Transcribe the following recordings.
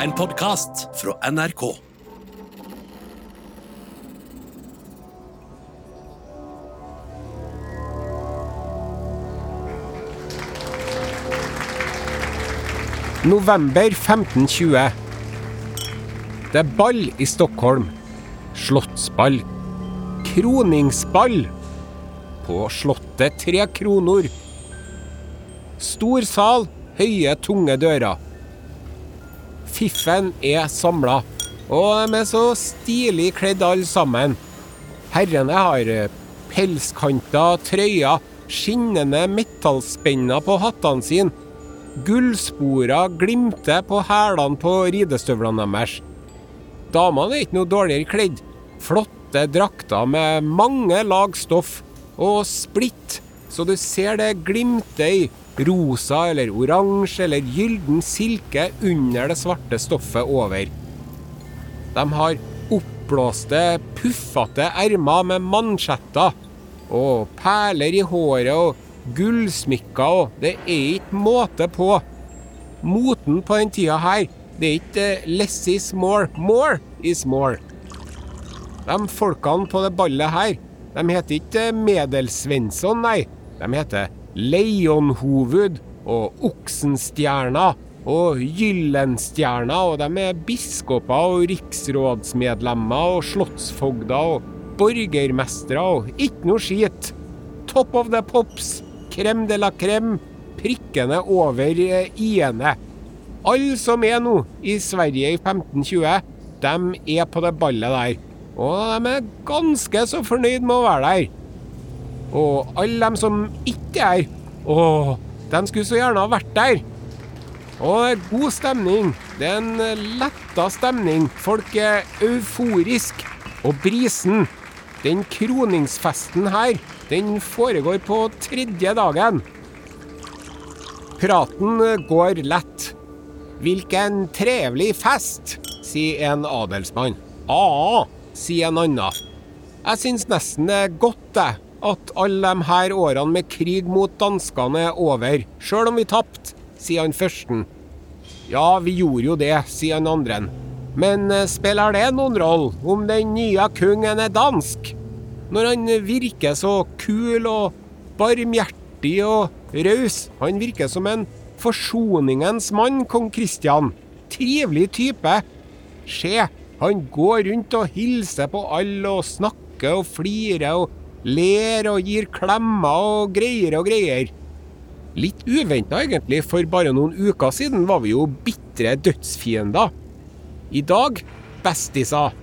En podkast fra NRK. November 1520. Det er ball i Stockholm. Slottsball. Kroningsball. På Slottet Tre Kronor. Stor sal, høye, tunge dører. Fiffen er samla, og de er så stilig kledd alle sammen. Herrene har eh, pelskanta trøyer, skinnende metallspenner på hattene sine. Gullsporer glimter på hælene på ridestøvlene deres. Damene er ikke noe dårligere kledd. Flotte drakter med mange lag stoff og splitt, så du ser det glimter i rosa eller oransje eller gylden silke under det svarte stoffet over. De har oppblåste, puffete ermer med mansjetter og perler i håret og gullsmykker og det er ikke måte på. Moten på den tida her, det er ikke eh, less is more, more is more. De folkene på det ballet her, de heter ikke Medelsvensson, nei. De heter Leionhovud og Oksenstjerna og Gyllenstjerna, og de er biskoper og riksrådsmedlemmer og slottsfogder og borgermestere og ikke noe skit. Top of the pops, crème de la crème, prikkene over eh, i-ene. Alle som er nå i Sverige i 1520, de er på det ballet der. Og de er ganske så fornøyd med å være der. Og alle dem som ikke er, å, de skulle så gjerne ha vært der. Og det er god stemning. Det er en letta stemning. Folk er euforisk. Og brisen, den kroningsfesten her, den foregår på tredje dagen. Praten går lett. Hvilken trevelig fest, sier en adelsmann. Ja, sier en annen. Jeg syns nesten det er godt, det, at alle de her årene med krig mot danskene er over, sjøl om vi tapte, sier han førsten. Ja, vi gjorde jo det, sier han andre. Men eh, spiller det noen rolle om den nye kongen er dansk? Når han virker så kul og barmhjertig og raus. Han virker som en forsoningens mann, kong Kristian. Trivelig type. Se, han går rundt og hilser på alle og snakker og flirer og ler og gir klemmer og greier og greier. Litt uventa egentlig, for bare noen uker siden var vi jo bitre dødsfiender. I dag bestiser.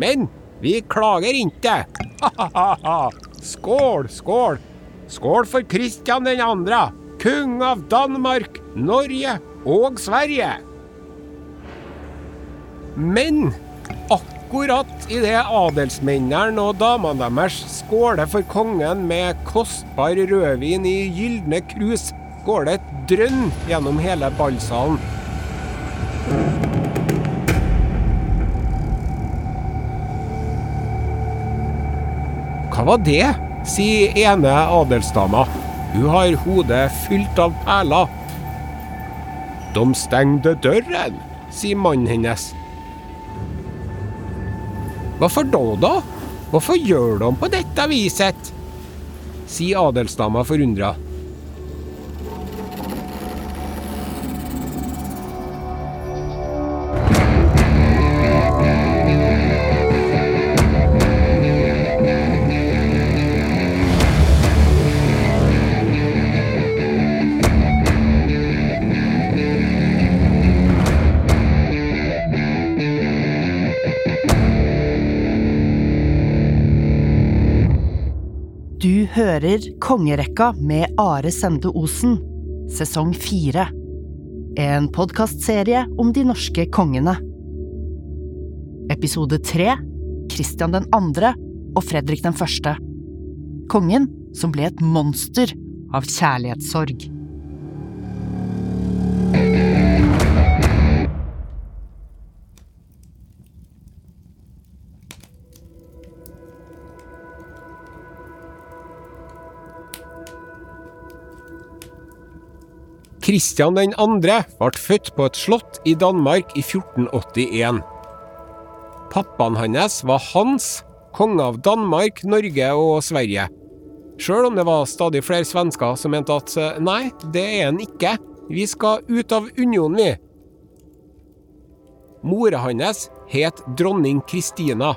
Men vi klager ikke. Skål, skål. Skål for Kristian den andre, kung av Danmark, Norge og Sverige. Men akkurat idet adelsmennene og damene deres skåler for kongen med kostbar rødvin i gylne krus, går det et drønn gjennom hele ballsalen. Hva var det? sier ene adelsdama. Hun har hodet fylt av perler. De stengte døren, sier mannen hennes. Hvorfor da, da? Hvorfor gjør de på dette viset? sier adelsdama forundra. Du hører Kongerekka med Are Sende Osen, sesong fire. En podkastserie om de norske kongene. Episode tre Kristian den andre og Fredrik den første. Kongen som ble et monster av kjærlighetssorg. Kristian 2. ble født på et slott i Danmark i 1481. Pappaen hans var Hans, konge av Danmark, Norge og Sverige. Sjøl om det var stadig flere svensker som mente at nei, det er han ikke, vi skal ut av unionen, vi. Mora hans het dronning Kristina.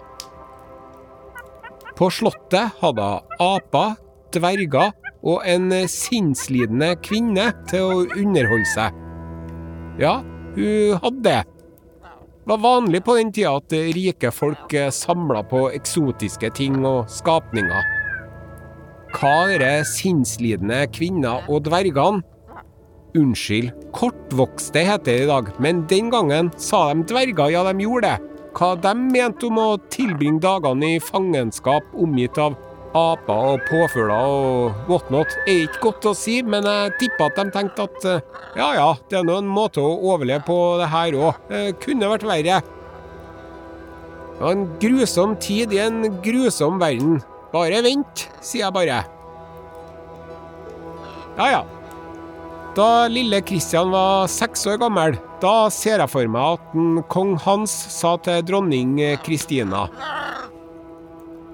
På slottet hadde hun aper, dverger og en sinnslidende kvinne til å underholde seg. Ja, hun hadde det. Det var vanlig på den tida at rike folk samla på eksotiske ting og skapninger. Hva dere sinnslidende kvinner og dvergene Unnskyld, kortvokste heter det i dag, men den gangen sa de dverger, ja, de gjorde det. Hva de mente om å tilbringe dagene i fangenskap omgitt av aper og påfugler og whatnot, er ikke godt å si, men jeg tipper at de tenkte at ja ja, det er nå en måte å overleve på det her òg. Kunne vært verre. Det var en grusom tid i en grusom verden. Bare vent, sier jeg bare. Ja ja. Da lille Kristian var seks år gammel, da ser jeg for meg at kong Hans sa til dronning Kristina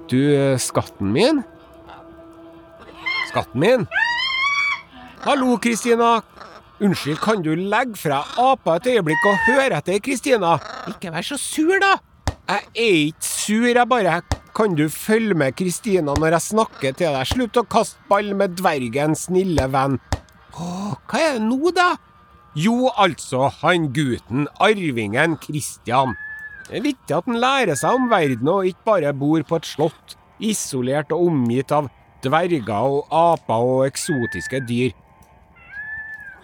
Du, skatten min? Skatten min? Hallo, Kristina. Unnskyld, kan du legge fra apa et øyeblikk og høre etter, Kristina? Ikke vær så sur, da. Jeg er ikke sur, jeg bare Kan du følge med Kristina når jeg snakker til deg? Slutt å kaste ball med dvergen, snille venn. Hva er det nå, da? Jo, altså, han gutten, arvingen Kristian. Det er viktig at han lærer seg om verden og ikke bare bor på et slott, isolert og omgitt av dverger og aper og eksotiske dyr.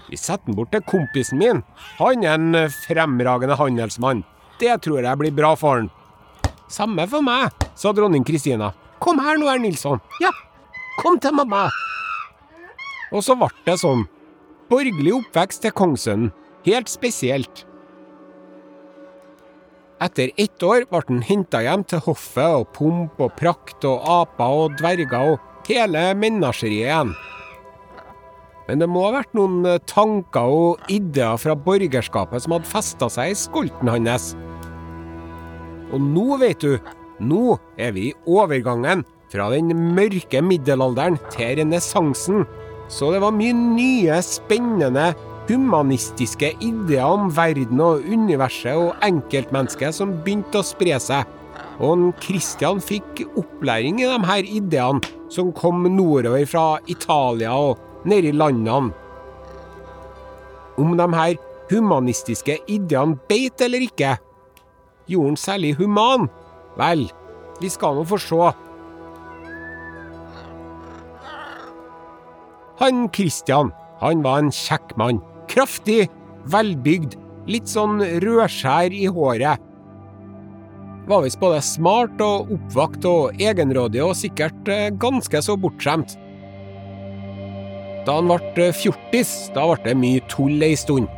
Vi setter den bort til kompisen min. Han er en fremragende handelsmann. Det tror jeg blir bra for han. Samme for meg, sa dronning Kristina. Kom her nå, herr Nilsson. Ja, kom til mamma. Og så ble det sånn. Borgerlig oppvekst til kongssønnen. Helt spesielt. Etter ett år ble han henta hjem til hoffet og pomp og prakt og aper og dverger og hele menasjeriet igjen. Men det må ha vært noen tanker og ideer fra borgerskapet som hadde festa seg i skolten hans. Og nå, vet du, nå er vi i overgangen fra den mørke middelalderen til renessansen. Så det var mye nye, spennende, humanistiske ideer om verden og universet og enkeltmennesket som begynte å spre seg. Og Kristian fikk opplæring i de her ideene som kom nordover fra Italia og nedi landene. Om de her humanistiske ideene beit eller ikke, gjorde han særlig human? Vel, vi skal nå få se. Han Kristian, han var en kjekk mann. Kraftig, velbygd, litt sånn rødskjær i håret. Var visst både smart og oppvakt og egenrådig og sikkert ganske så bortskjemt. Da han ble fjortis, da ble det mye tull ei stund.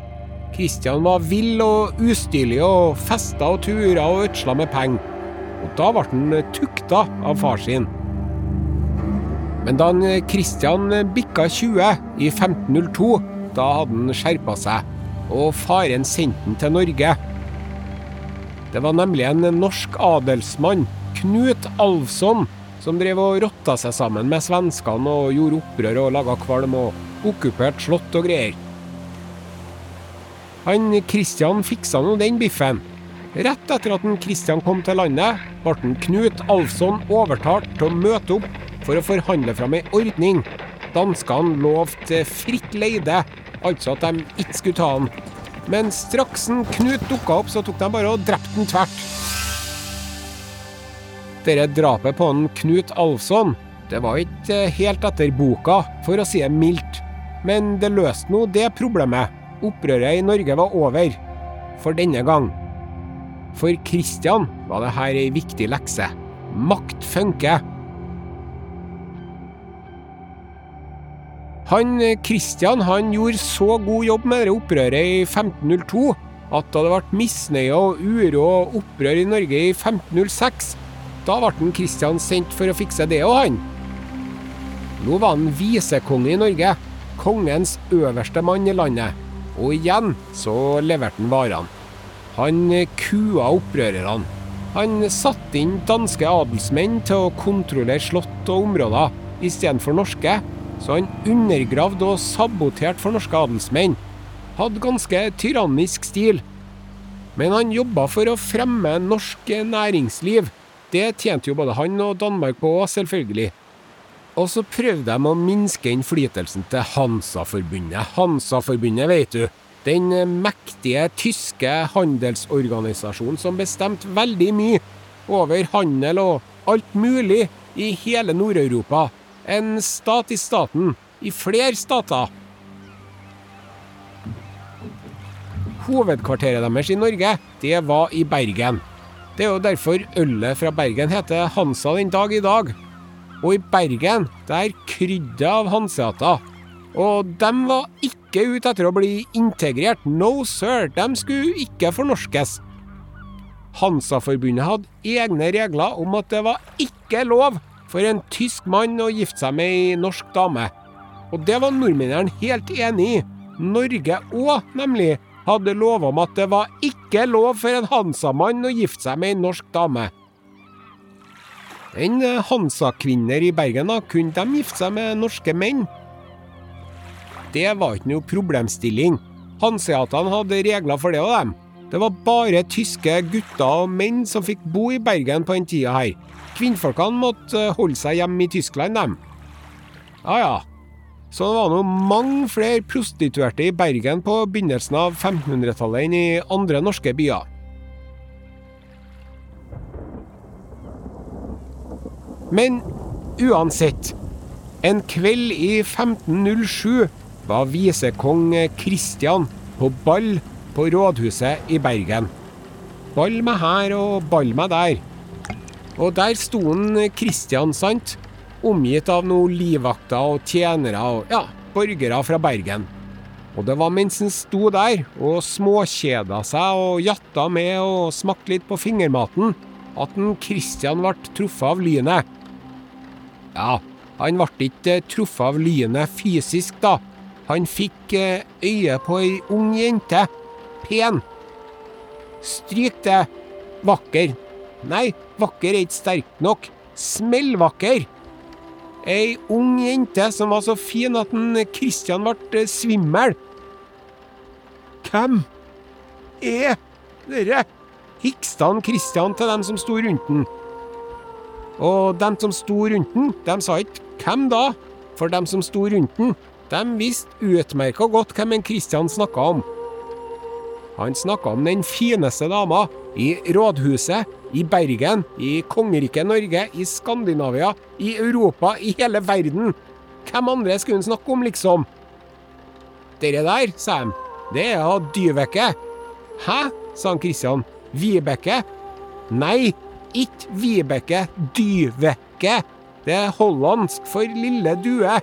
Kristian var vill og ustyrlig og festa og tura og ødsla med penger. Og da ble han tukta av far sin. Men da Kristian bikka 20 i 1502, da hadde han skjerpa seg, og faren sendte han til Norge. Det var nemlig en norsk adelsmann, Knut Alvsson, som drev og rotta seg sammen med svenskene og gjorde opprør og laga kvalm og okkuperte slott og greier. Han Kristian fiksa nå den biffen. Rett etter at Kristian kom til landet, ble Knut Alvsson overtalt til å møte opp for å forhandle fram ei ordning. Danskene lovte fritt leide, altså at de ikke skulle ta han. Men straks en Knut dukka opp, så tok de bare og drepte han tvert. Dette drapet på en Knut Alfsson, det var ikke helt etter boka, for å si det mildt. Men det løste nå det problemet. Opprøret i Norge var over. For denne gang. For Kristian var det her ei viktig lekse. Makt funker. Han Kristian han gjorde så god jobb med det opprøret i 1502 at da det ble misnøye og uro og opprør i Norge i 1506, da ble Kristian sendt for å fikse det òg, han. Nå var han visekonge i Norge. kongens øverste mann i landet, og igjen så leverte han varene. Han kua opprørerne. Han satte inn danske adelsmenn til å kontrollere slott og områder istedenfor norske, så han undergravde og saboterte for norske adelsmenn. Hadde ganske tyrannisk stil. Men han jobba for å fremme norsk næringsliv. Det tjente jo både han og Danmark på, selvfølgelig. Og så prøvde de å minske innflytelsen til Hansa-forbundet. Hansa-forbundet, vet du. Den mektige tyske handelsorganisasjonen som bestemte veldig mye over handel og alt mulig i hele Nord-Europa. En stat i staten. I flere stater. Hovedkvarteret deres i Norge, det var i Bergen. Det er jo derfor ølet fra Bergen heter Hansa den dag i dag. Og i Bergen, der krydde det av hanseater. Og de var ikke ute etter å bli integrert. No sir, de skulle ikke fornorskes. Hansa-forbundet hadde egne regler om at det var ikke lov for en tysk mann å gifte seg med ei norsk dame. Og det var nordmennene helt enig i. Norge òg, nemlig, hadde lov om at det var ikke lov for en Hansa-mann å gifte seg med ei norsk dame. En Hansa-kvinner i Bergen da, kunne de gifte seg med norske menn? Det var ikke noe problemstilling. Hanseatene hadde regler for det og dem. Det var bare tyske gutter og menn som fikk bo i Bergen på den tida her. Kvinnfolkene måtte holde seg hjemme i Tyskland, dem. Ja ja. Så det var nå mange flere prostituerte i Bergen på begynnelsen av 1500-tallet enn i andre norske byer. Men uansett. En kveld i 1507 var visekong Kristian på ball på rådhuset i Bergen. Ball med her og ball med der. Og der sto han Kristian, sant? Omgitt av noen livvakter og tjenere og ja, borgere fra Bergen. Og det var mens han sto der og småkjeda seg og jatta med og smakte litt på fingermaten, at en Kristian ble truffet av lynet. Ja, han ble ikke truffet av lynet fysisk, da. Han fikk øye på ei ung jente. Pen. Stryk det. Vakker. Nei, vakker er ikke sterkt nok. Smellvakker. Ei ung jente som var så fin at en Kristian ble svimmel. Hvem er dere? hiksta han Kristian til dem som sto rundt den. Og dem som sto rundt den, de sa ikke 'hvem da', for dem som sto rundt den, de visste utmerka godt hvem en Kristian snakka om. Han snakka om den fineste dama i rådhuset, i Bergen, i kongeriket Norge, i Skandinavia, i Europa, i hele verden. Hvem andre skulle han snakke om, liksom? Dere der, sa de, det er av Dyveke. Hæ, sa han Kristian. Vibeke? Nei, ikke Vibeke, Dyveke. Det er hollandsk for lille due.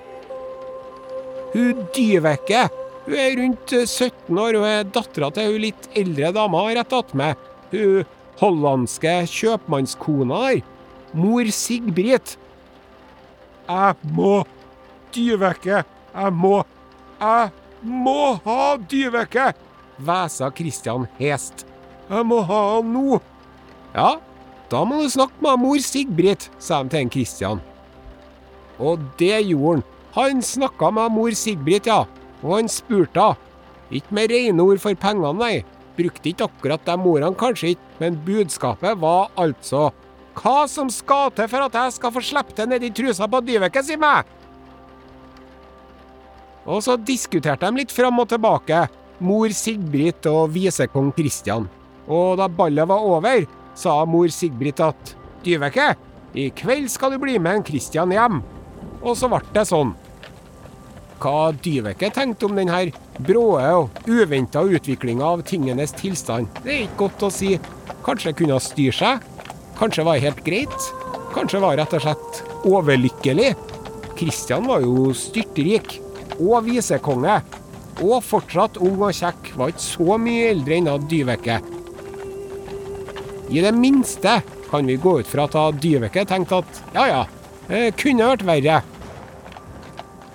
Hun Dyveke hun er rundt 17 år og er dattera til hun litt eldre dama rett attmed. Hun hollandske kjøpmannskona der. Mor Sigbrit. Jeg må dyvekke. Jeg må Jeg må ha dyvekke! hvesa Kristian hest. Jeg må ha han nå. Ja, da må du snakke med mor Sigbrit, sa de til en Kristian. Og det gjorde han. Han snakka med mor Sigbrit, ja, og han spurte henne. Ikke med rene ord for pengene, nei. Brukte ikke akkurat de ordene, kanskje ikke, men budskapet var altså Hva som skal til for at jeg skal få slippe til nedi trusa på Dyveke, si meg! Og så diskuterte de litt fram og tilbake, mor Sigbrit og visekong Kristian. Og da ballet var over, sa mor Sigbrit at Dyveke, i kveld skal du bli med en Kristian hjem. Og så ble det sånn. Hva Dyveke tenkte om denne bråe og uventa utviklinga av tingenes tilstand, det er ikke godt å si. Kanskje kunne hun styre seg? Kanskje var det helt greit? Kanskje var rett og slett overlykkelig? Kristian var jo styrtrik, og visekonge. Og fortsatt ung og kjekk, var ikke så mye eldre enn Dyveke. I det minste kan vi gå ut fra at Dyveke tenkte at ja ja, det kunne vært verre.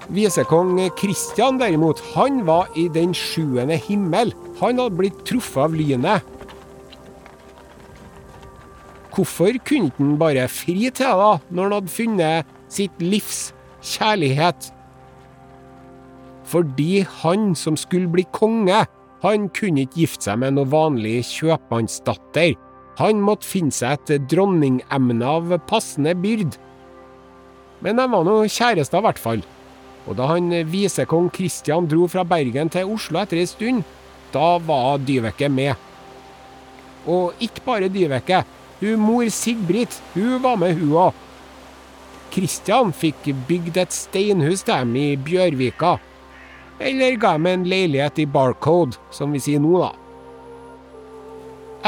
Visekong Kristian derimot, han var i den sjuende himmel. Han hadde blitt truffet av lynet. Hvorfor kunne han bare fri til da, når han hadde funnet sitt livs kjærlighet? Fordi han som skulle bli konge, han kunne ikke gifte seg med noe vanlig kjøpmannsdatter. Han måtte finne seg et dronningemne av passende byrd. Men de var nå kjærester, i hvert fall. Og da han visekong Kristian dro fra Bergen til Oslo etter ei stund, da var Dyveke med. Og ikke bare Dyveke. Hun mor Sigbrit, hun var med, hun òg. Kristian fikk bygd et steinhus til dem i Bjørvika. Eller ga dem en leilighet i Barcode, som vi sier nå, da.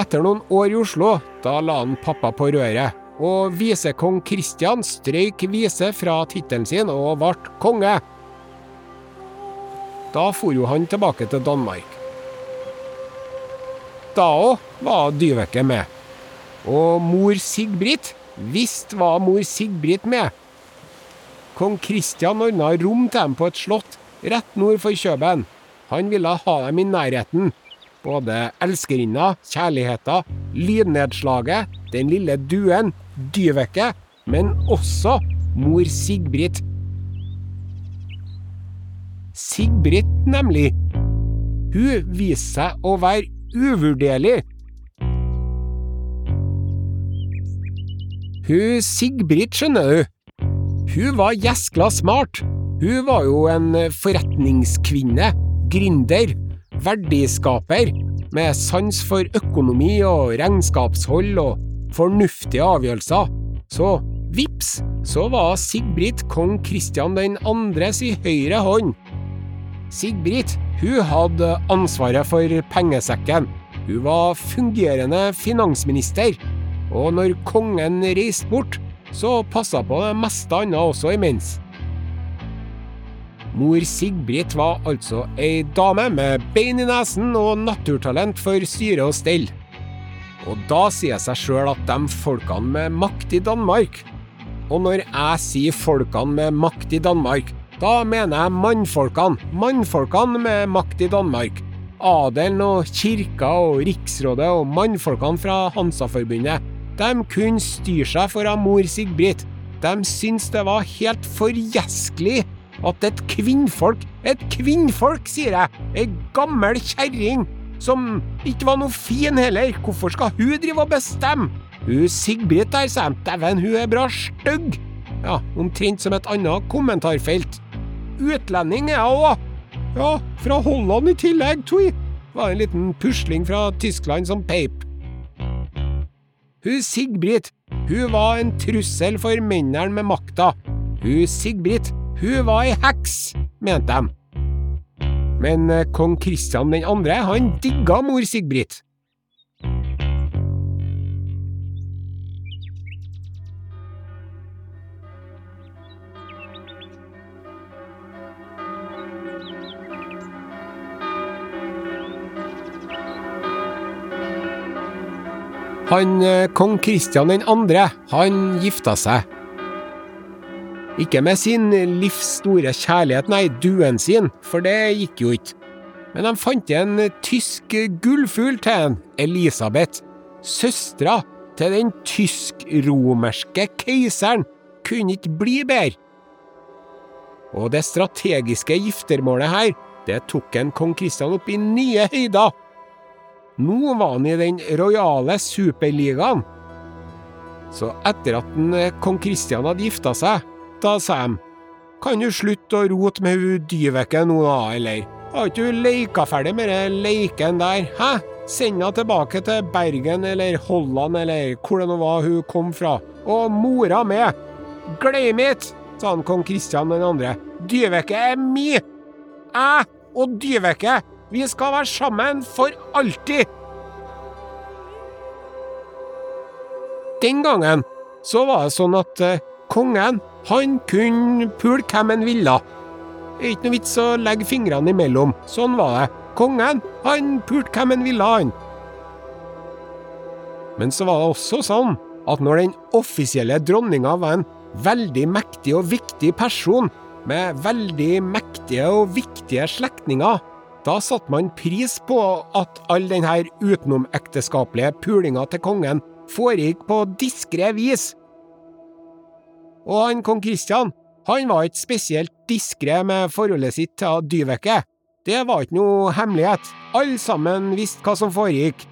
Etter noen år i Oslo, da la han pappa på røret, og visekong Kristian strøyk vise fra tittelen sin og ble konge. Da for jo han tilbake til Danmark. Da òg var Dyveke med. Og mor Sigbrit, visst var mor Sigbrit med. Kong Kristian ordna rom til dem på et slott rett nord for Kjøben. Han ville ha dem i nærheten. Både elskerinna, kjærligheta, lydnedslaget, den lille duen, Dyveke, men også mor Sigbrit. Sigbrit, nemlig. Hun viste seg å være uvurderlig. Hun Sigbrit, skjønner du. Hun var gjeskla smart. Hun var jo en forretningskvinne, gründer, verdiskaper, med sans for økonomi og regnskapshold og fornuftige avgjørelser. Så vips, så var Sigbrit kong Kristian den andres i høyre hånd. Sigbrit, hun hadde ansvaret for pengesekken. Hun var fungerende finansminister. Og når kongen reiste bort, så passa på det meste annet også imens. Mor Sigbrit var altså ei dame med bein i nesen og naturtalent for styre og stell. Og da sier seg sjøl at de folkene med makt i Danmark Og når jeg sier folkene med makt i Danmark, da mener jeg mannfolkene. Mannfolkene med makt i Danmark. Adelen og kirka og riksrådet og mannfolkene fra Hansaforbundet. De kunne styre seg foran mor Sigbrit. De syntes det var helt forgjeskelig at et kvinnfolk, et kvinnfolk, sier jeg, ei gammel kjerring, som ikke var noe fin heller, hvorfor skal hun drive og bestemme? Hun Sigbrit der, sa de, dæven, hun er bra stygg. Ja, omtrent som et annet kommentarfelt. Utlending er hun òg. Ja, fra Holland i tillegg, tui. Var en liten pusling fra Tyskland som peip. Hun Sigbrit, hun var en trussel for mennene med makta. Hun Sigbrit, hun var ei heks, mente de. Men eh, kong Kristian 2., han digga mor Sigbrit. Han eh, kong Kristian 2., han gifta seg. Ikke med sin livs store kjærlighet, nei, duen sin, for det gikk jo ikke. Men de fant en tysk gullfugl til en, Elisabeth. Søstera til den tysk-romerske keiseren kunne ikke bli bedre. Og det strategiske giftermålet her, det tok en kong Kristian opp i nye høyder. Nå var han i den rojale superligaen. Så etter at en kong Kristian hadde gifta seg, da sa de kan du slutte å rote med hun Dyveke nå da, eller? Har ikke du leika ferdig med den leiken der, hæ? Send henne tilbake til Bergen eller Holland eller hvor det nå var hun kom fra, og mora med. Glem it, sa han kong Kristian den andre. Dyveke er mi! Jeg og Dyveke, vi skal være sammen for alltid! Den gangen så var det sånn at eh, kongen, han kunne pule hvem han ville. Det er ikke noe vits å legge fingrene imellom. Sånn var det. Kongen, han pulte hvem han ville, han. Men så var det også sånn at når den offisielle dronninga var en veldig mektig og viktig person, med veldig mektige og viktige slektninger. Da satte man pris på at all denne utenomekteskapelige pulinga til kongen foregikk på diskré vis. Og han kong Kristian, han var ikke spesielt diskré med forholdet sitt til Dyveke. Det var ikke noe hemmelighet, alle sammen visste hva som foregikk.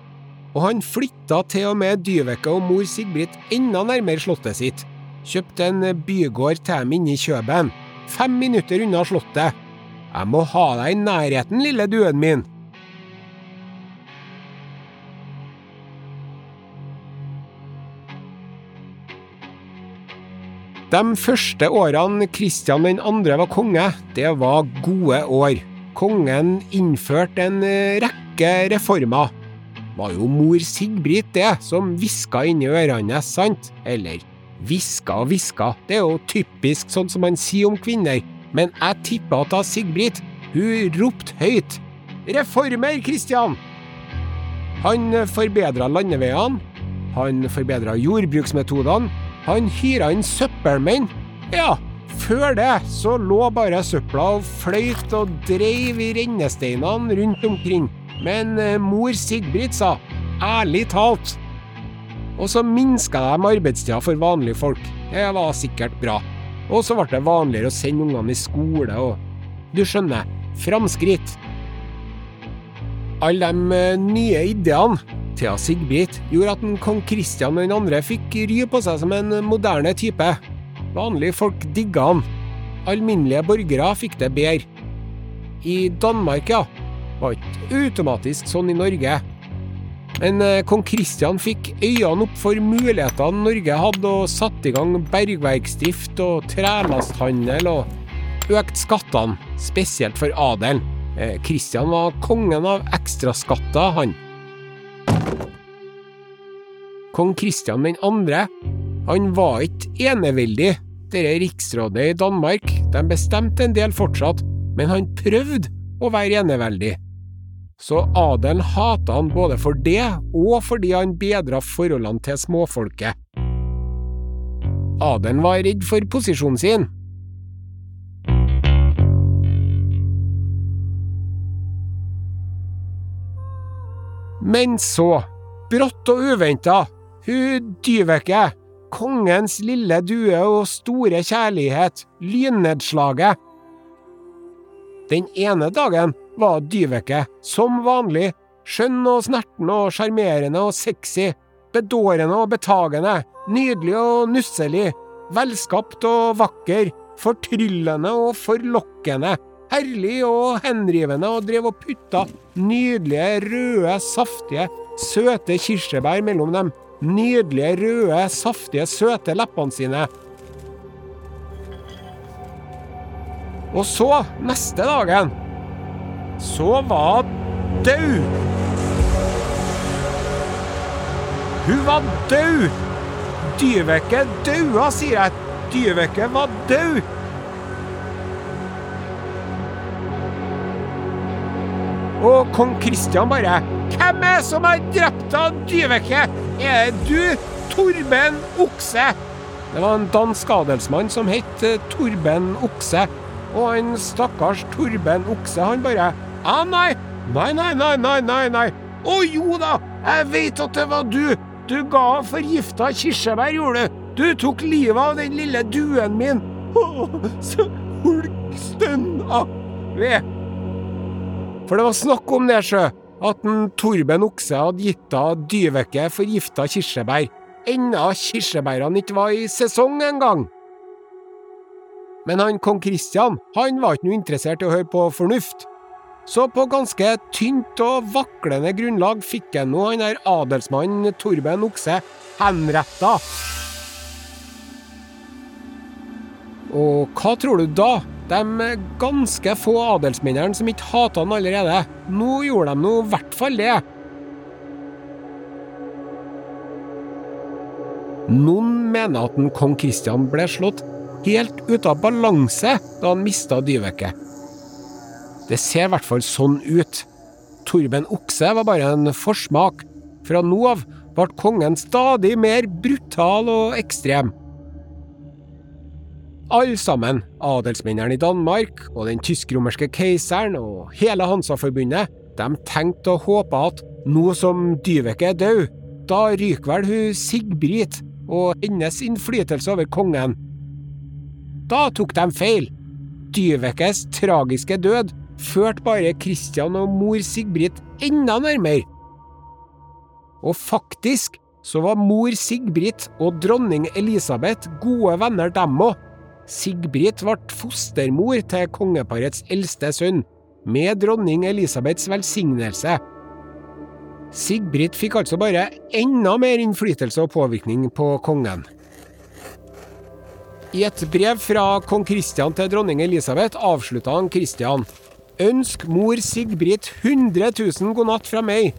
Og han flytta til og med Dyveke og mor Sigbrit enda nærmere slottet sitt. Kjøpte en bygård til dem inne i Kjøben, fem minutter unna slottet. Jeg må ha deg i nærheten, lille duen min. De første årene Kristian 2. var konge, det var gode år. Kongen innførte en rekke reformer. Var jo mor Sigbrit det, som hviska inni ørene sant? Eller hviska og hviska, det er jo typisk sånn som man sier om kvinner, men jeg tipper at da Sigbrit, hun ropte høyt. Reformer, Kristian! Han forbedra landeveiene, han forbedra jordbruksmetodene, han hyra inn søppelmenn. Ja, før det så lå bare søpla og fløyt og dreiv i rennesteinene rundt omkring. Men eh, mor Sigbrit sa ærlig talt. Og så minska de arbeidstida for vanlige folk. Det var sikkert bra. Og så ble det vanligere å sende ungene i skole og Du skjønner, framskritt. Alle de eh, nye ideene til Sigbit gjorde at en kong Kristian 2. fikk ry på seg som en moderne type. Vanlige folk digga han. Alminnelige borgere fikk det bedre. I Danmark, ja. Var ikke automatisk sånn i Norge. Men eh, kong Kristian fikk øynene opp for mulighetene Norge hadde, og satte i gang bergverksdrift og trelasthandel, og økt skattene, spesielt for adelen. Kristian var kongen av ekstraskatter, han. Kong Kristian 2. Han var ikke eneveldig. Dette riksrådet i Danmark de bestemte en del fortsatt, men han prøvde å være eneveldig. Så adelen hata han både for det, og fordi han bedra forholdene til småfolket. Adelen var redd for posisjonen sin. Men så, brått og uventa, hun Dyveke, kongens lille due og store kjærlighet, lynnedslaget. Den ene dagen var Dyveke, som vanlig, skjønn og snerten og sjarmerende og sexy, bedårende og betagende, nydelig og nusselig, velskapt og vakker, fortryllende og forlokkende, herlig og henrivende og drev og putta nydelige, røde, saftige, søte kirsebær mellom dem nydelige, røde, saftige, søte leppene sine. Og så, neste dagen, så var hun død. Hun var død! Dyveke daua, sier jeg. Dyveke var død! Og kong Kristian bare Hvem er som har drept av Dyveke? Er det du, Torben Okse? Det var en dansk adelsmann som het Torben Okse. Og han stakkars Torben Okse, han bare ah, nei. Nei, nei, nei, nei, nei, nei. Å jo da, jeg vet at det var du. Du ga forgifta kirsebær, gjorde du. Du tok livet av den lille duen min. Så hulk stønna ved. For det var snakk om det, sjø. At en Torben Okse hadde gitt av Dyveke forgifta kirsebær. Enda kirsebærene ikke var i sesong engang. Men han kong Kristian han var ikke noe interessert i å høre på fornuft. Så på ganske tynt og vaklende grunnlag fikk han nå han der adelsmannen Torben Okse henretta. Og hva tror du da? De ganske få adelsmennene som ikke hata han allerede. Nå gjorde de nå i hvert fall det. Noen mener at en kong Kristian ble slått helt ut av balanse da han mista Dyveke. Det ser i hvert fall sånn ut. Torben Okse var bare en forsmak. Fra nå av ble kongen stadig mer brutal og ekstrem. Alle sammen, adelsmennene i Danmark og den tysk-romerske keiseren og hele Hansa-forbundet, de tenkte og håpa at nå som Dyveke er død, da ryker vel hun Sigbrit og hennes innflytelse over kongen. Da tok de feil. Dyvekes tragiske død førte bare Kristian og mor Sigbrit enda nærmere. Og faktisk så var mor Sigbrit og dronning Elisabeth gode venner, dem òg. Sigbrit ble fostermor til kongeparets eldste sønn, med dronning Elisabeths velsignelse. Sigbrit fikk altså bare enda mer innflytelse og påvirkning på kongen. I et brev fra kong Kristian til dronning Elisabeth avslutta han Kristian. Ønsk mor Sigbrit 100 000 god natt fra meg.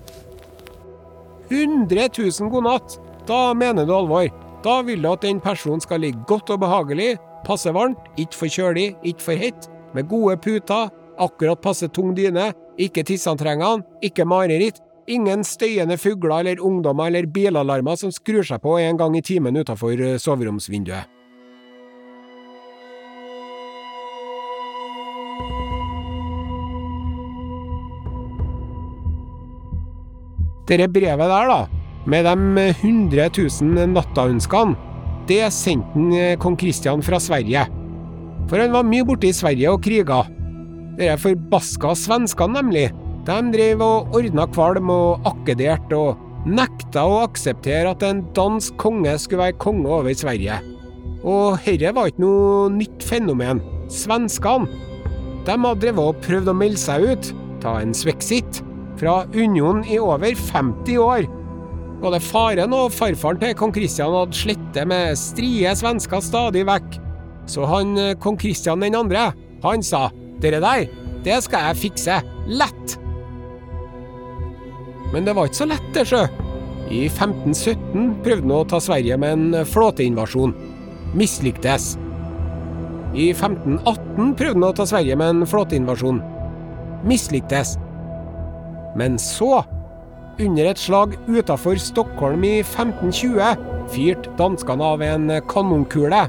100 000 god natt! Da mener du alvor. Da vil du at den personen skal ligge godt og behagelig, passe varmt, ikke for kjølig, ikke for hett, med gode puter, akkurat passe tung dyne, ikke tissantrengene, ikke mareritt, ingen støyende fugler eller ungdommer eller bilalarmer som skrur seg på en gang i timen utenfor soveromsvinduet. Dette brevet der, da, med de 100 000 nattaønskene, det sendte han, eh, kong Kristian fra Sverige. For han var mye borte i Sverige og kriga. Dere forbaska svenskene, nemlig. De drev og ordna kvalm og akkederte og nekta å akseptere at en dansk konge skulle være konge over Sverige. Og herre var ikke noe nytt fenomen. Svenskene de hadde drevet og prøvd å melde seg ut, ta en svexit, fra unionen i over 50 år. Både faren og farfaren til kong Kristian hadde slettet med strie svensker stadig vekk. Så han eh, kong Kristian den andre, han sa dere der, det skal jeg fikse. Lett! Men det var ikke så lett, det, sjø. I 1517 prøvde han å ta Sverige med en flåteinvasjon. Mislyktes. I 1518 prøvde han å ta Sverige med en flåteinvasjon. Mislyktes. Men så, under et slag utafor Stockholm i 1520, fyrte danskene av en kanonkule.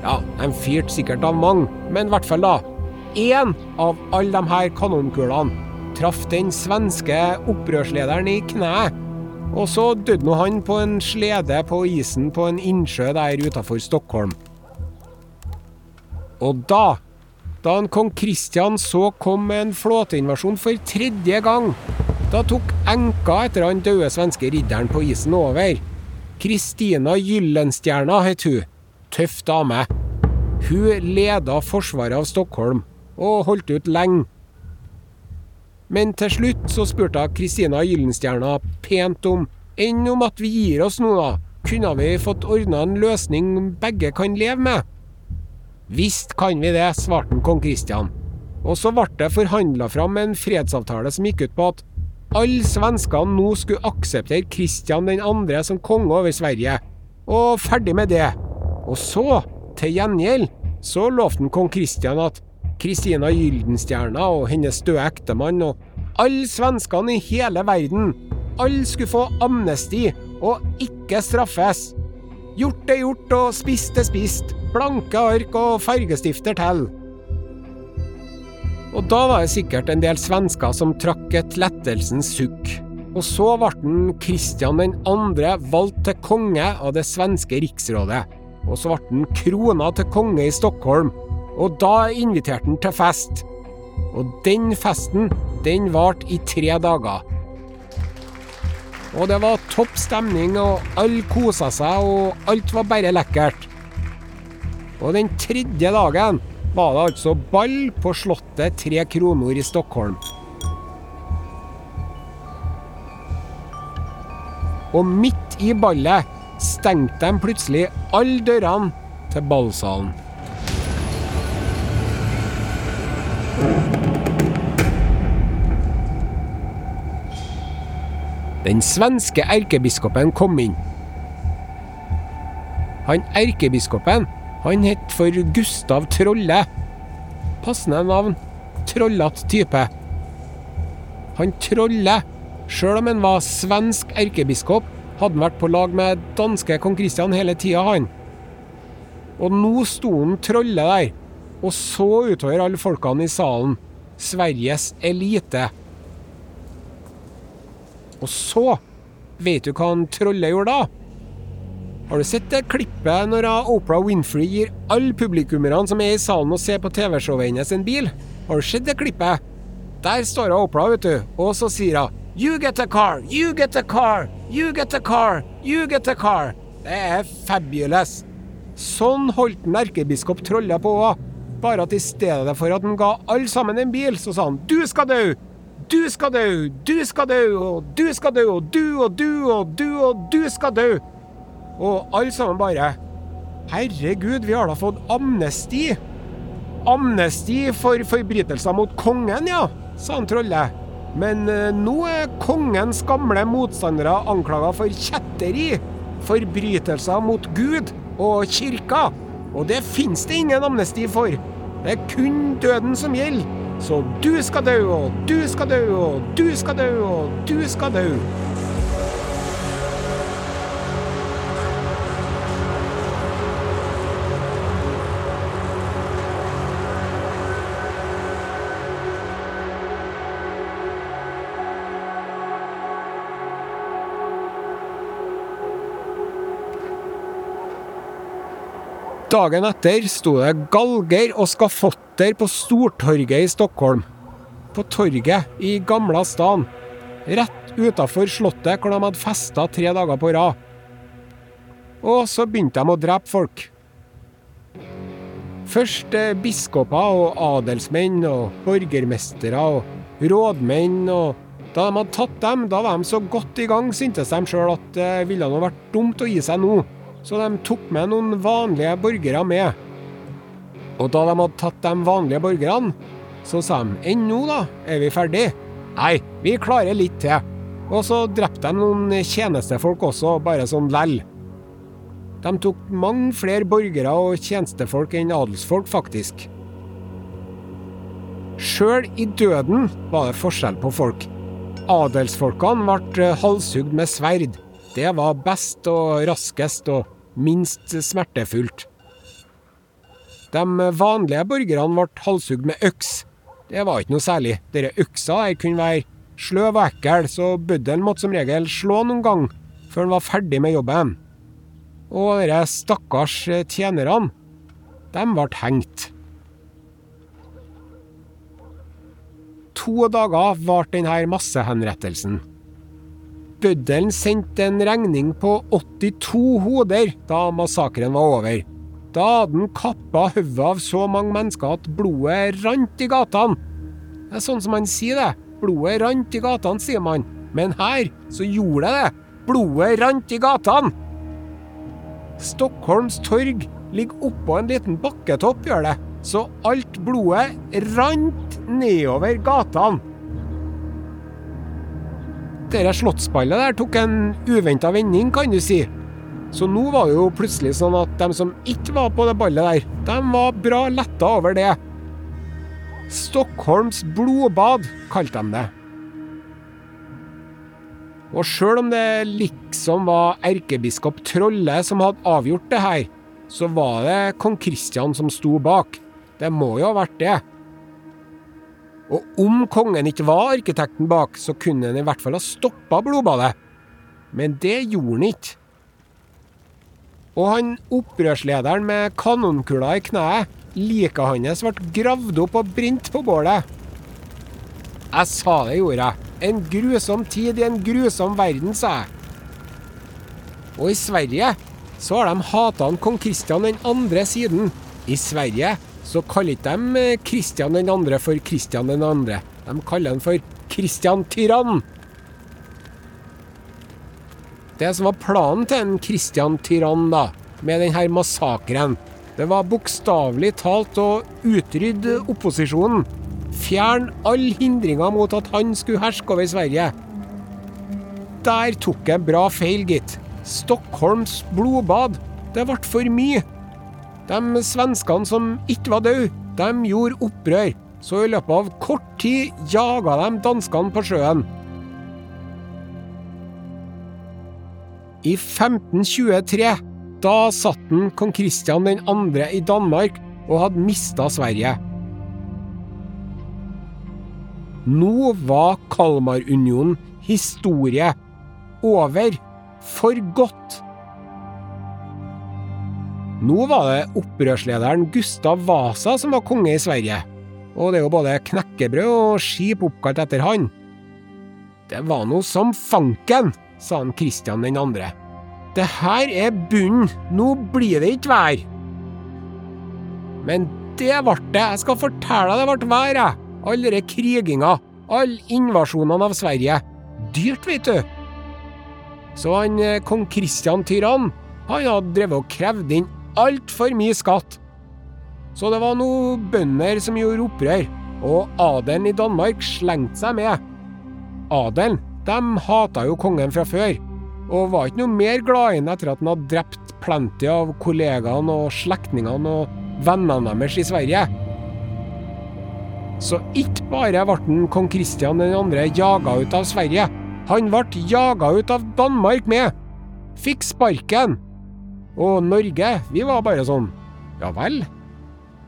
Ja, de fyrte sikkert av mange, men i hvert fall da. Én av alle de her kanonkulene traff den svenske opprørslederen i kneet. Og så døde nå han på en slede på isen på en innsjø der utafor Stockholm. Og da, da en kong Kristian så kom en flåteinvasjon for tredje gang, da tok enka etter han døde svenske ridderen på isen over. Kristina Gyllenstjerna het hun. Tøff dame. Hun leda forsvaret av Stockholm, og holdt ut lenge. Men til slutt så spurte Kristina Gyllenstjerna pent om enn om at vi gir oss nå, da? Kunne vi fått ordna en løsning begge kan leve med? Visst kan vi det, svarte kong Kristian. Og så ble det forhandla fram en fredsavtale som gikk ut på at alle svenskene nå skulle akseptere Kristian 2. som konge over Sverige. Og ferdig med det. Og så, til gjengjeld, så lovte kong Kristian at Kristina Gyldenstjerna og hennes døde ektemann og alle svenskene i hele verden, alle skulle få amnesti og ikke straffes. Gjort er gjort og spist er spist. Blanke ark og fargestifter til. Og da var det sikkert en del svensker som trakk et lettelsens sukk. Og så ble Kristian 2. valgt til konge av det svenske riksrådet. Og så ble han krona til konge i Stockholm. Og da inviterte han til fest. Og den festen, den varte i tre dager. Og det var topp stemning, og alle kosa seg, og alt var bare lekkert. Og den tredje dagen var det altså ball på Slottet Tre Kronor i Stockholm. Og midt i ballet stengte de plutselig alle dørene til ballsalen. Den svenske erkebiskopen kom inn. Han erkebiskopen han het for Gustav Trolle. Passende navn. Trollete type. Han Trolle, sjøl om han var svensk erkebiskop, hadde han vært på lag med danske kong Kristian hele tida, han. Og nå sto han Trolle der, og så utover alle folkene i salen. Sveriges elite. Og så Vet du hva han Trolle gjorde da? Har du sett det klippet når Oprah Winfrey gir alle publikummerne som er i salen og ser på TV-showet hennes en bil? Har du sett det klippet? Der står Oprah, vet du, og så sier hun You get a car, you get a car, you get a car, you get a car. Det er fabulous. Sånn holdt den erkebiskop Trolla på òg. Bare at i stedet for at han ga alle sammen en bil, så sa han du skal dø, du skal dø, du skal dø, og du skal dø, og du og du og du og du skal dø. Og alle sammen bare Herregud, vi har da fått amnesti. Amnesti for forbrytelser mot kongen, ja, sa han trollet. Men eh, nå er kongens gamle motstandere anklaga for kjetteri, forbrytelser mot Gud og kirka. Og det fins det ingen amnesti for. Det er kun døden som gjelder. Så du skal dø, og du skal dø, og du skal dø, og du skal dø. Dagen etter sto det galger og skafotter på Stortorget i Stockholm. På torget i Gamla stan. Rett utafor slottet hvor de hadde festa tre dager på rad. Og så begynte de å drepe folk. Først eh, biskoper og adelsmenn og borgermestere og rådmenn. og Da de hadde tatt dem, da var de så godt i gang, syntes de sjøl, at det ville nå vært dumt å gi seg nå så de tok med noen vanlige borgere med. Og da de hadde tatt de vanlige borgerne, så sa de enn nå, da, er vi ferdig? Nei, vi klarer litt til. Og så drepte de noen tjenestefolk også, bare sånn lell. De tok mange flere borgere og tjenestefolk enn adelsfolk, faktisk. Sjøl i døden var det forskjell på folk. Adelsfolkene ble halshugd med sverd. Det var best og raskest og minst smertefullt. De vanlige borgerne ble halshugd med øks. Det var ikke noe særlig. Dere øksa her kunne være sløv og ekkel, så bøddelen måtte som regel slå noen gang før han var ferdig med jobben. Og dere stakkars tjenerne, de ble hengt. To dager varte denne massehenrettelsen. Bøddelen sendte en regning på 82 hoder da massakren var over. Da hadde han kappa hodet av så mange mennesker at blodet rant i gatene. Det er sånn som man sier det. Blodet rant i gatene, sier man. Men her så gjorde det det. Blodet rant i gatene. Stockholms torg ligger oppå en liten bakketopp, gjør det. Så alt blodet rant nedover gatene. Dette slottsballet der tok en uventa vending, kan du si. Så nå var det jo plutselig sånn at de som ikke var på det ballet der, de var bra letta over det. Stockholms blodbad, kalte de det. Og sjøl om det liksom var erkebiskop Trolle som hadde avgjort det her, så var det kong Kristian som sto bak. Det må jo ha vært det. Og om kongen ikke var arkitekten bak, så kunne han i hvert fall ha stoppa blodbadet. Men det gjorde han ikke. Og han opprørslederen med kanonkula i kneet, liket hans ble gravd opp og brent på bålet. Jeg sa det, gjorde jeg. En grusom tid i en grusom verden, sa jeg. Og i Sverige så har de hata kong Kristian den andre siden. I Sverige så kaller ikke de Kristian den andre for Kristian den andre. De kaller han for Kristian Tyrann. Det som var planen til en Kristian Tyrann, da, med denne massakren, det var bokstavelig talt å utrydde opposisjonen. Fjerne alle hindringer mot at han skulle herske over Sverige. Der tok jeg bra feil, gitt. Stockholms blodbad. Det ble for mye. De svenskene som ikke var døde, de gjorde opprør, så i løpet av kort tid jaga de danskene på sjøen. I 1523 Da satt den kong Kristian 2. i Danmark og hadde mista Sverige. Nå var Kalmarunionen historie. Over. For godt. Nå var det opprørslederen Gustav Vasa som var konge i Sverige, og det er jo både knekkebrød og skip oppkalt etter han. Det var noe som fanken, sa han Kristian den andre. Det her er bunnen, nå blir det ikke vær. Men det ble det, jeg skal fortelle deg det ble vær, jeg. All denne kriginga, alle invasjonene av Sverige. Dyrt, vet du. Så han eh, kong Kristian Tyrann, han hadde drevet og krevd inn altfor mye skatt. Så det var noen bønder som gjorde opprør, og adelen i Danmark slengte seg med. Adelen, de hata jo kongen fra før, og var ikke noe mer glad i ham etter at han hadde drept plenty av kollegaene og slektningene og vennene deres i Sverige. Så ikke bare ble den kong Kristian 2. jaga ut av Sverige, han ble jaga ut av Danmark med. Fikk sparken. Og Norge, vi var bare sånn Ja vel?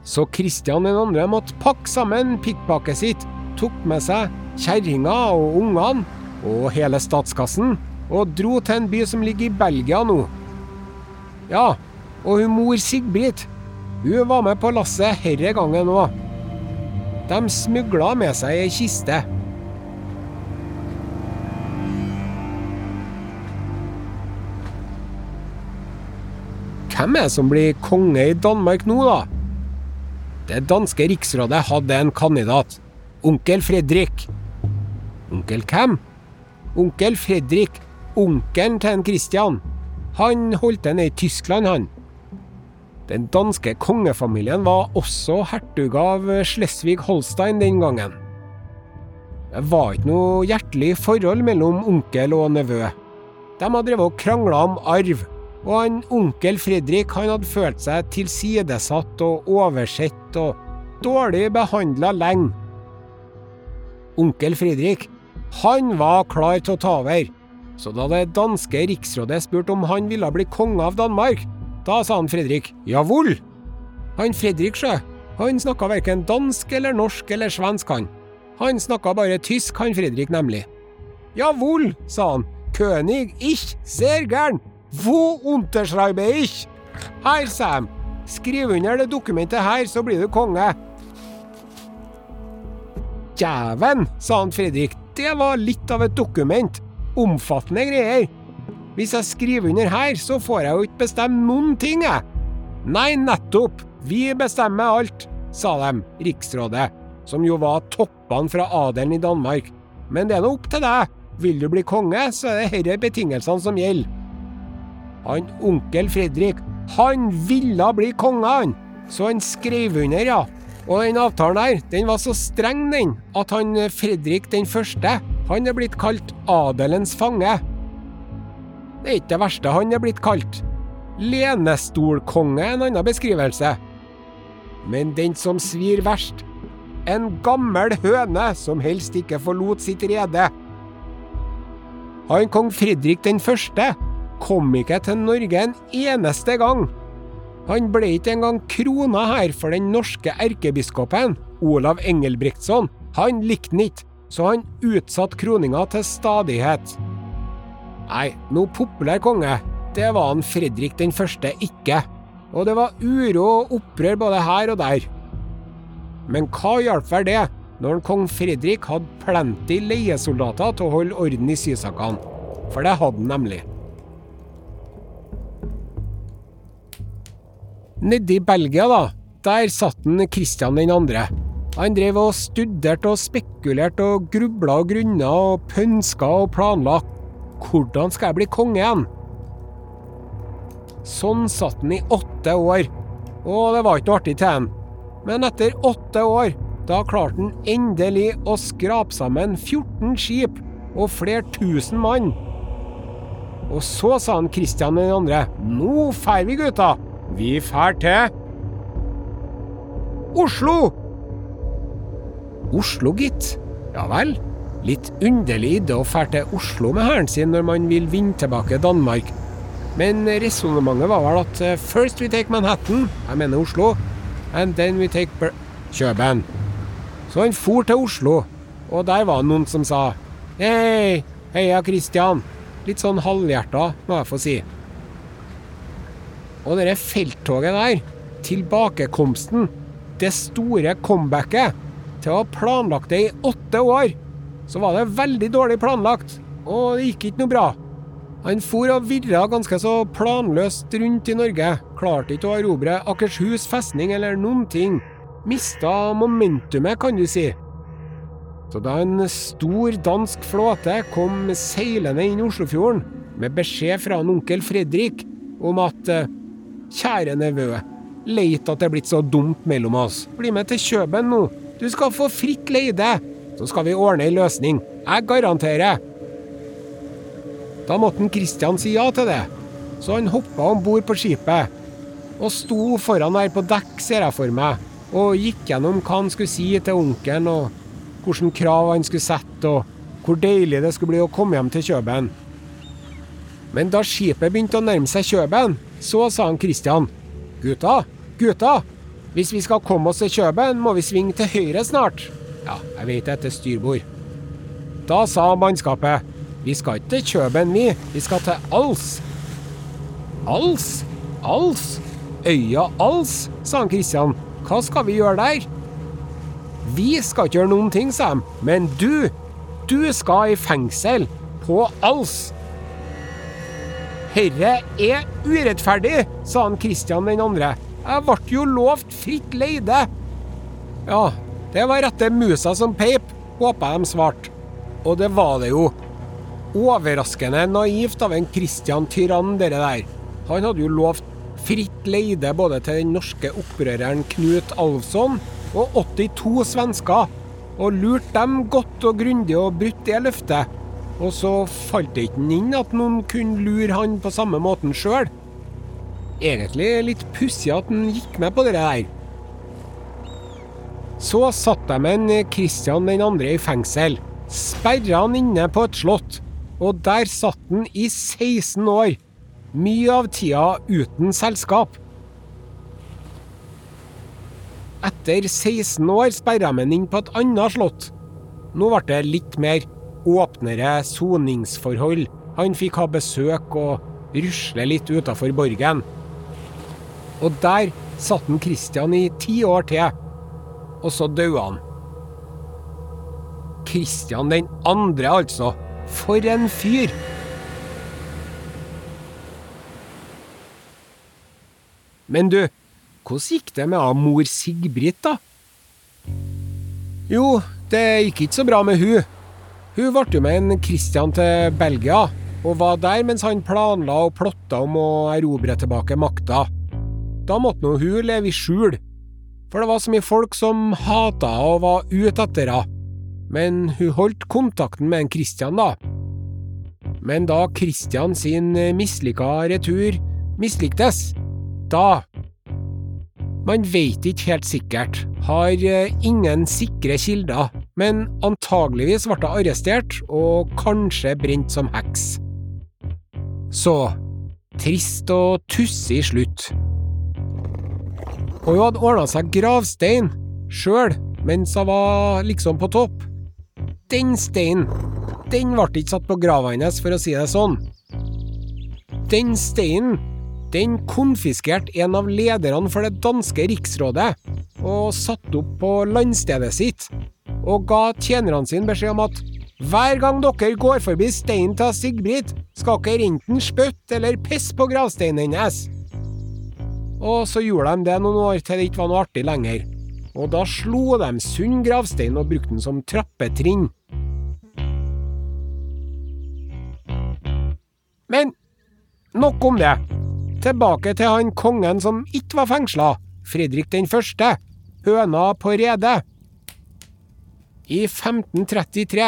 Så Kristian 2. måtte pakke sammen pikkpakket sitt, tok med seg kjerringa og ungene og hele statskassen, og dro til en by som ligger i Belgia nå. Ja, og hun mor Sigbrit, hun var med på lasset herre gangen òg. De smugla med seg ei kiste. Hvem er det som blir konge i Danmark nå, da? Det danske riksrådet hadde en kandidat. Onkel Fredrik. Onkel hvem? Onkel Fredrik. Onkelen til en Christian. Han holdt til nede i Tyskland, han. Den danske kongefamilien var også hertug av Schleswig-Holstein den gangen. Det var ikke noe hjertelig forhold mellom onkel og nevø. De hadde drevet og krangla om arv, og han onkel Fredrik han hadde følt seg tilsidesatt og oversett og dårlig behandla lenge. Onkel Fredrik, han var klar til å ta over, så da det danske riksrådet spurte om han ville bli konge av Danmark, da sa han Fredrik jawohl. Han Fredrik, sjø, han snakka verken dansk eller norsk eller svensk, han. Han snakka bare tysk, han Fredrik, nemlig. Jawohl, sa han, König, ich, sehr gern, Wo unterschreibe ich? Her, Sam. Skriv under det dokumentet her, så blir du konge. Djæven, sa han Fredrik, det var litt av et dokument. Omfattende greier. Hvis jeg skriver under her, så får jeg jo ikke bestemme noen ting, jeg. Nei, nettopp. Vi bestemmer alt, sa de, riksrådet, som jo var toppene fra adelen i Danmark. Men det er nå opp til deg. Vil du bli konge, så er det disse betingelsene som gjelder. Han onkel Fredrik, han ville bli konge, han. Så han skrev under, ja. Og den avtalen der, den var så streng, den, at han Fredrik den første, han er blitt kalt adelens fange. Det er ikke det verste han er blitt kalt. Lenestolkonge er en annen beskrivelse. Men den som svir verst, en gammel høne som helst ikke forlot sitt rede. Han kong Fredrik den første kom ikke til Norge en eneste gang. Han ble ikke engang krona her for den norske erkebiskopen, Olav Engelbrektsson. Han likte den ikke, så han utsatte kroninga til stadighet. Nei, noe populær konge, det var han Fredrik den første ikke. Og det var uro og opprør både her og der. Men hva hjalp vel det, når kong Fredrik hadde plenty leiesoldater til å holde orden i sysakene? For det hadde han nemlig. Nede i Belgia, da, der satt den Kristian den andre. Han drev og studerte og spekulerte og grubla og grunna og pønska og planla. Hvordan skal jeg bli konge igjen? Sånn satt han i åtte år, og det var ikke noe artig til han. Men etter åtte år, da klarte han endelig å skrape sammen 14 skip og flere tusen mann. Og så sa han Kristian den andre, nå drar vi, gutta! Vi fær til Oslo! Oslo, gitt. Ja vel. Litt underlig idé å fære til Oslo med hæren sin når man vil vinne tilbake Danmark. Men resonnementet var vel at eh, first we take Manhattan, jeg mener Oslo, and then we take Ber Kjøben. Så han for til Oslo, og der var noen som sa Hei, heia Christian. Litt sånn halvhjerta, må jeg få si. Og det felttoget der, tilbakekomsten, det store comebacket, til å ha planlagt det i åtte år, så var det veldig dårlig planlagt, og det gikk ikke noe bra. Han for og virra ganske så planløst rundt i Norge, klarte ikke å erobre Akershus festning eller noen ting. Mista momentumet, kan du si. Så da en stor dansk flåte kom seilende inn Oslofjorden med beskjed fra en onkel Fredrik om at eh, Kjære nevø, leit at det er blitt så dumt mellom oss. Bli med til Kjøben nå. Du skal få fritt leide. Så skal vi ordne ei løsning. Jeg garanterer. Da måtte Kristian si ja til det, så han hoppa om bord på skipet og sto foran der på dekk, ser jeg for meg, og gikk gjennom hva han skulle si til onkelen, og hvilke krav han skulle sette, og hvor deilig det skulle bli å komme hjem til Kjøben. Men da skipet begynte å nærme seg Kjøben, så sa han Kristian, gutta, gutta, hvis vi skal komme oss til Kjøben, må vi svinge til høyre snart. Ja, jeg vet det, til styrbord. Da sa mannskapet, vi skal ikke til Kjøben, vi, vi skal til Als. Als? Als? Øya Als, sa han Kristian. Hva skal vi gjøre der? Vi skal ikke gjøre noen ting, sa de. Men du, du skal i fengsel. På Als. Herre er urettferdig, sa han Kristian den andre. Jeg ble jo lovt fritt leide. Ja, det var rette musa som peip, håpa de svarte. Og det var det jo. Overraskende naivt av en Kristian Tyrann, dere der. Han hadde jo lovt fritt leide både til den norske opprøreren Knut Alvsson og 82 svensker, og lurt dem godt og grundig og brutt det løftet. Og så falt det ikke inn at noen kunne lure han på samme måten sjøl. Egentlig litt pussig at han gikk med på det der. Så satt de en Kristian den andre i fengsel, sperra han inne på et slott, og der satt han i 16 år. Mye av tida uten selskap. Etter 16 år sperra de ham inn på et annet slott. Nå ble det litt mer åpnere soningsforhold. Han fikk ha besøk og rusle litt utafor borgen. Og der satt han Kristian i ti år til, og så døde han. Kristian den andre, altså. For en fyr! Men du, hvordan gikk det med mor Sigbrit, da? Jo, det gikk ikke så bra med hun. Hun ble jo med en Christian til Belgia, og var der mens han planla og plotta om å erobre tilbake makta. Da måtte nå hun leve i skjul, for det var så mye folk som hata og var ute etter henne. Men hun holdt kontakten med en Christian, da. Men da Christian sin mislykka retur mislyktes, da Man veit ikke helt sikkert, har ingen sikre kilder, men antageligvis ble hun arrestert og kanskje brent som heks. Så trist og tussig slutt. Og hun hadde ordna seg gravstein sjøl mens hun var liksom på topp. Den steinen, den ble ikke satt på grava hennes, for å si det sånn. Den steinen, den konfiskerte en av lederne for det danske riksrådet og satte opp på landstedet sitt, og ga tjenerne sine beskjed om at hver gang dere går forbi steinen til Sigbrit, skal dere enten spytte eller pisse på gravsteinen hennes. Og så gjorde de det noen år til det ikke var noe artig lenger. Og da slo de sund gravstein og brukte den som trappetrinn. Men nok om det. Tilbake til han kongen som ikke var fengsla, Fredrik den første, høna på redet. I 1533,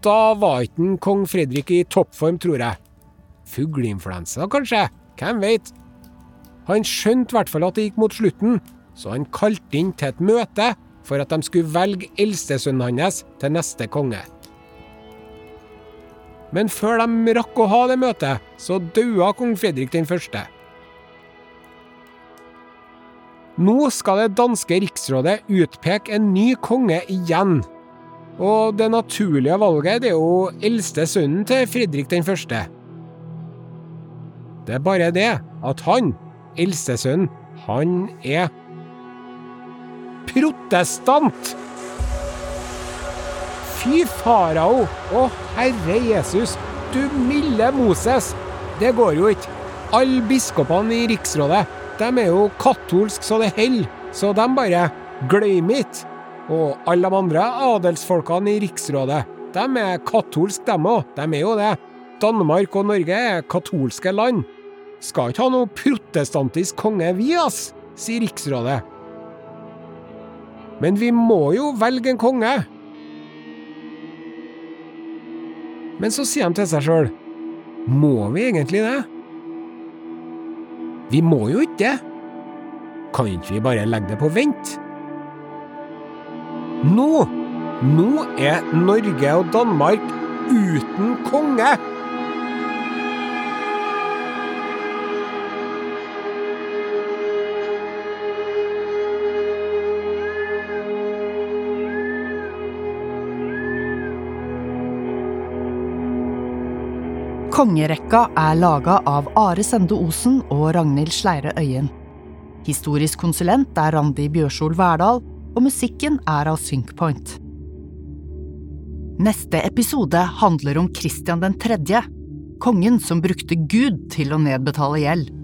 da var ikke kong Fredrik i toppform, tror jeg. Fugleinfluensa, kanskje? Hvem veit? Han skjønte i hvert fall at det gikk mot slutten, så han kalte inn til et møte for at de skulle velge eldstesønnen hans til neste konge. Men før de rakk å ha det møtet, så daua kong Fredrik den første. Nå skal det danske riksrådet utpeke en ny konge igjen. Og det naturlige valget det er jo eldste sønnen til Fredrik den første. Det er bare det at han, eldstesønnen, han er protestant! Fy farao! Å, herre Jesus! Du milde Moses! Det går jo ikke. Alle biskopene i riksrådet, de er jo katolske så det holder, så de bare glem ikke. Og alle de andre adelsfolkene i riksrådet, de er katolske, dem òg. De er jo det. Danmark og Norge er katolske land. Skal ikke ha noe protestantisk konge, vi, ass, sier riksrådet. Men vi må jo velge en konge. Men så sier de til seg sjøl Må vi egentlig det? Vi må jo ikke det. Kan ikke vi bare legge det på vent? Nå! Nå er Norge og Danmark uten konge! Kongerekka er laga av Are Sende Osen og Ragnhild Sleire Øyen. Historisk konsulent er Randi Bjørsol Verdal, og musikken er av Synkpoint. Neste episode handler om Christian 3., kongen som brukte Gud til å nedbetale gjeld.